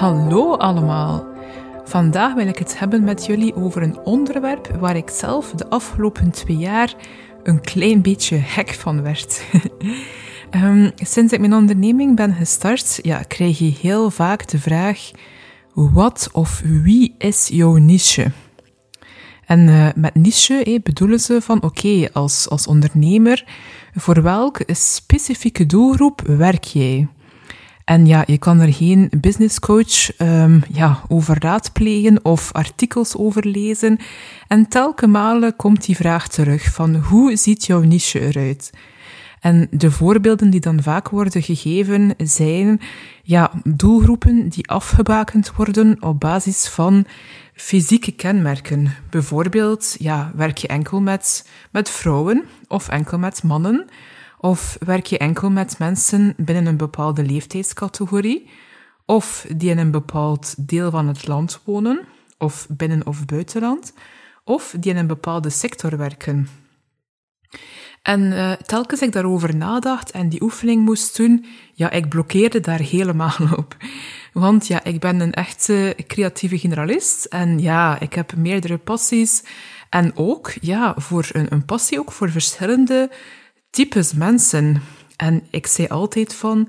Hallo allemaal. Vandaag wil ik het hebben met jullie over een onderwerp waar ik zelf de afgelopen twee jaar een klein beetje hek van werd. um, sinds ik mijn onderneming ben gestart, ja, krijg je heel vaak de vraag: wat of wie is jouw niche? En uh, met niche eh, bedoelen ze van oké, als, als ondernemer, voor welke specifieke doelgroep werk jij? En ja, je kan er geen business coach um, ja, over raadplegen of artikels over lezen. En telke malen komt die vraag terug van hoe ziet jouw niche eruit? En de voorbeelden die dan vaak worden gegeven zijn ja, doelgroepen die afgebakend worden op basis van fysieke kenmerken. Bijvoorbeeld, ja, werk je enkel met, met vrouwen of enkel met mannen? Of werk je enkel met mensen binnen een bepaalde leeftijdscategorie? Of die in een bepaald deel van het land wonen, of binnen of buitenland? Of die in een bepaalde sector werken? En uh, telkens ik daarover nadacht en die oefening moest doen, ja, ik blokkeerde daar helemaal op. Want ja, ik ben een echte creatieve generalist en ja, ik heb meerdere passies. En ook, ja, voor een, een passie ook voor verschillende types mensen. En ik zei altijd van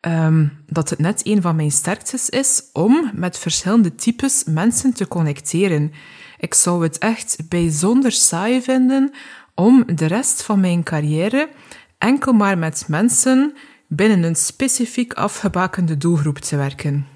um, dat het net een van mijn sterktes is om met verschillende types mensen te connecteren. Ik zou het echt bijzonder saai vinden om de rest van mijn carrière enkel maar met mensen binnen een specifiek afgebakende doelgroep te werken.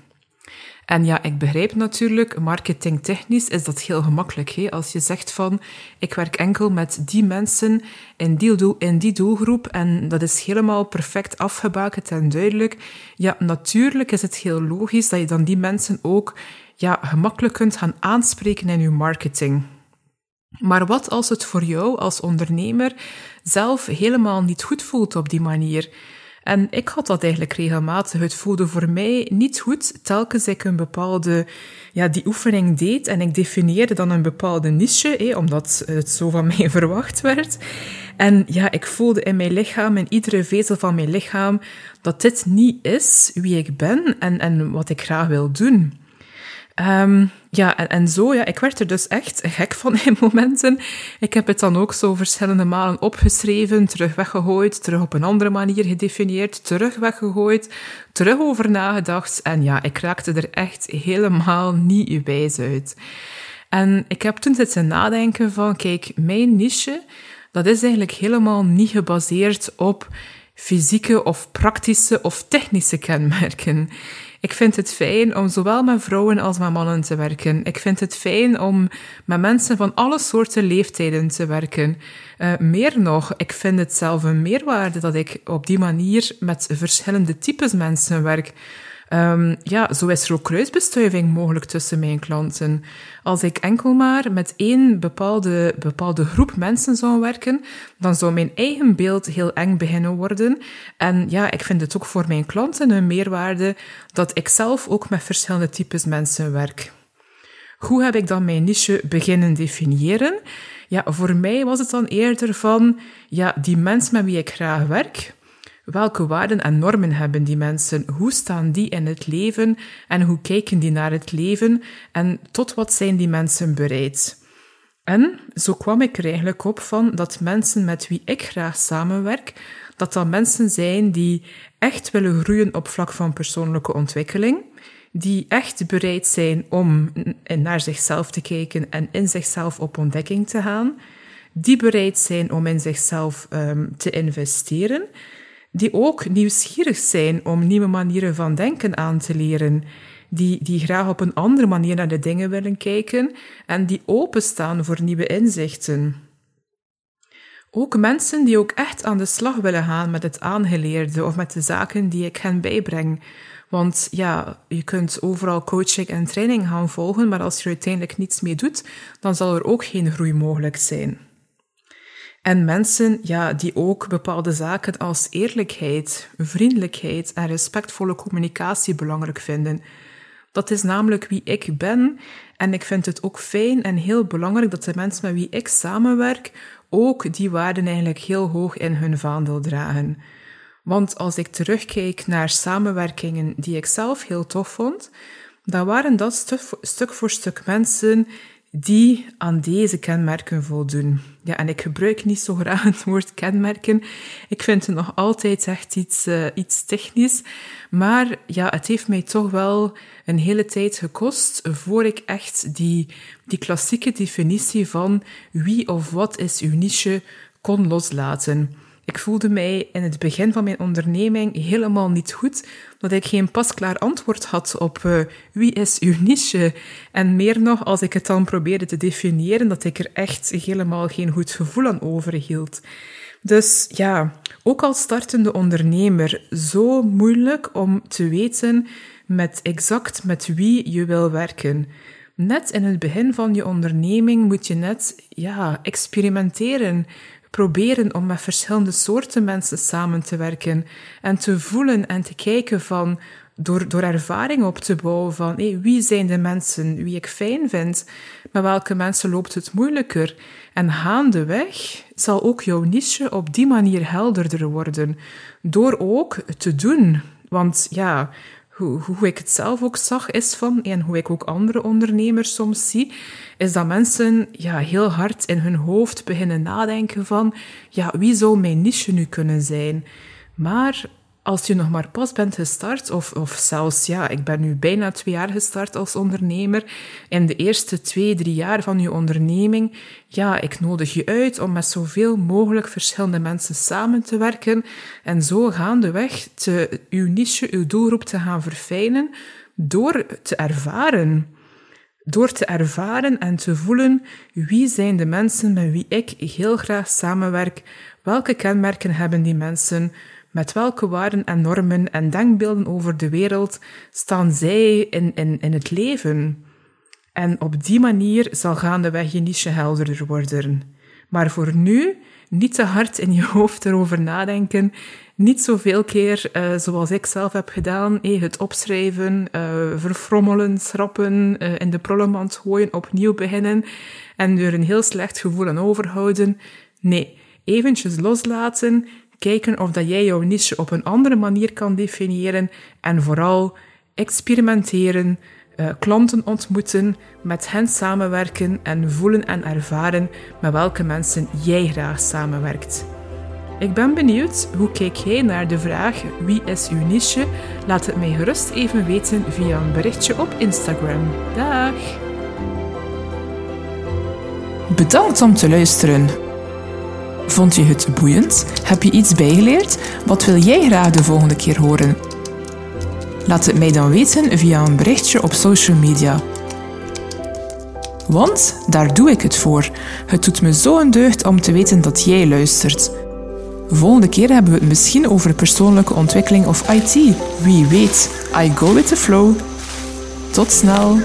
En ja, ik begrijp natuurlijk, marketingtechnisch is dat heel gemakkelijk. Hè? Als je zegt van, ik werk enkel met die mensen in die, in die doelgroep en dat is helemaal perfect afgebakend en duidelijk. Ja, natuurlijk is het heel logisch dat je dan die mensen ook ja, gemakkelijk kunt gaan aanspreken in je marketing. Maar wat als het voor jou als ondernemer zelf helemaal niet goed voelt op die manier? En ik had dat eigenlijk regelmatig. Het voelde voor mij niet goed telkens ik een bepaalde, ja, die oefening deed en ik definieerde dan een bepaalde niche, omdat het zo van mij verwacht werd. En ja, ik voelde in mijn lichaam, in iedere vezel van mijn lichaam, dat dit niet is wie ik ben en, en wat ik graag wil doen. Um, ja, en, en zo, ja, ik werd er dus echt gek van in momenten. Ik heb het dan ook zo verschillende malen opgeschreven, terug weggegooid, terug op een andere manier gedefinieerd, terug weggegooid, terug over nagedacht. En ja, ik raakte er echt helemaal niet wijs uit. En ik heb toen zitten nadenken van, kijk, mijn niche, dat is eigenlijk helemaal niet gebaseerd op fysieke of praktische of technische kenmerken. Ik vind het fijn om zowel met vrouwen als met mannen te werken. Ik vind het fijn om met mensen van alle soorten leeftijden te werken. Uh, meer nog, ik vind het zelf een meerwaarde dat ik op die manier met verschillende types mensen werk. Um, ja, zo is er ook kruisbestuiving mogelijk tussen mijn klanten. Als ik enkel maar met één bepaalde, bepaalde groep mensen zou werken, dan zou mijn eigen beeld heel eng beginnen worden. En ja, ik vind het ook voor mijn klanten een meerwaarde dat ik zelf ook met verschillende types mensen werk. Hoe heb ik dan mijn niche beginnen definiëren? Ja, voor mij was het dan eerder van, ja, die mens met wie ik graag werk, Welke waarden en normen hebben die mensen? Hoe staan die in het leven en hoe kijken die naar het leven en tot wat zijn die mensen bereid? En zo kwam ik er eigenlijk op van dat mensen met wie ik graag samenwerk, dat dat mensen zijn die echt willen groeien op vlak van persoonlijke ontwikkeling, die echt bereid zijn om naar zichzelf te kijken en in zichzelf op ontdekking te gaan, die bereid zijn om in zichzelf um, te investeren, die ook nieuwsgierig zijn om nieuwe manieren van denken aan te leren, die, die graag op een andere manier naar de dingen willen kijken en die openstaan voor nieuwe inzichten. Ook mensen die ook echt aan de slag willen gaan met het aangeleerde of met de zaken die ik hen bijbreng. Want ja, je kunt overal coaching en training gaan volgen, maar als je er uiteindelijk niets mee doet, dan zal er ook geen groei mogelijk zijn. En mensen ja, die ook bepaalde zaken als eerlijkheid, vriendelijkheid en respectvolle communicatie belangrijk vinden. Dat is namelijk wie ik ben. En ik vind het ook fijn en heel belangrijk dat de mensen met wie ik samenwerk ook die waarden eigenlijk heel hoog in hun vaandel dragen. Want als ik terugkijk naar samenwerkingen die ik zelf heel tof vond, dan waren dat stuk voor stuk mensen die aan deze kenmerken voldoen. Ja, en ik gebruik niet zo graag het woord kenmerken. Ik vind het nog altijd echt iets, uh, iets technisch. Maar ja, het heeft mij toch wel een hele tijd gekost voor ik echt die, die klassieke definitie van wie of wat is uw niche kon loslaten. Ik voelde mij in het begin van mijn onderneming helemaal niet goed, dat ik geen pasklaar antwoord had op uh, wie is uw niche. En meer nog, als ik het dan probeerde te definiëren, dat ik er echt helemaal geen goed gevoel aan overhield. Dus ja, ook als startende ondernemer, zo moeilijk om te weten met exact met wie je wil werken. Net in het begin van je onderneming moet je net ja, experimenteren proberen om met verschillende soorten mensen samen te werken en te voelen en te kijken van, door, door ervaring op te bouwen van hey, wie zijn de mensen wie ik fijn vind, met welke mensen loopt het moeilijker. En gaandeweg zal ook jouw niche op die manier helderder worden, door ook te doen. Want ja, hoe, hoe ik het zelf ook zag, is van, en hoe ik ook andere ondernemers soms zie, is dat mensen ja, heel hard in hun hoofd beginnen nadenken van, ja, wie zou mijn niche nu kunnen zijn? Maar als je nog maar pas bent gestart, of, of zelfs, ja, ik ben nu bijna twee jaar gestart als ondernemer, in de eerste twee, drie jaar van je onderneming, ja, ik nodig je uit om met zoveel mogelijk verschillende mensen samen te werken en zo gaandeweg te, uw niche, uw doelgroep te gaan verfijnen door te ervaren. Door te ervaren en te voelen wie zijn de mensen met wie ik heel graag samenwerk, welke kenmerken hebben die mensen, met welke waarden en normen en denkbeelden over de wereld staan zij in, in, in het leven? En op die manier zal gaandeweg je niche helderder worden. Maar voor nu, niet te hard in je hoofd erover nadenken. Niet zoveel keer, uh, zoals ik zelf heb gedaan, eh, het opschrijven, uh, verfrommelen, schrappen, in de prullenmand gooien, opnieuw beginnen en er een heel slecht gevoel aan overhouden. Nee, eventjes loslaten, kijken of dat jij jouw niche op een andere manier kan definiëren en vooral experimenteren, uh, klanten ontmoeten, met hen samenwerken en voelen en ervaren met welke mensen jij graag samenwerkt. Ik ben benieuwd, hoe kijk jij naar de vraag wie is uw niche? Laat het mij gerust even weten via een berichtje op Instagram. Dag! Bedankt om te luisteren. Vond je het boeiend? Heb je iets bijgeleerd? Wat wil jij graag de volgende keer horen? Laat het mij dan weten via een berichtje op social media. Want daar doe ik het voor. Het doet me zo een deugd om te weten dat jij luistert. Volgende keer hebben we het misschien over persoonlijke ontwikkeling of IT. Wie weet, I go with the flow. Tot snel!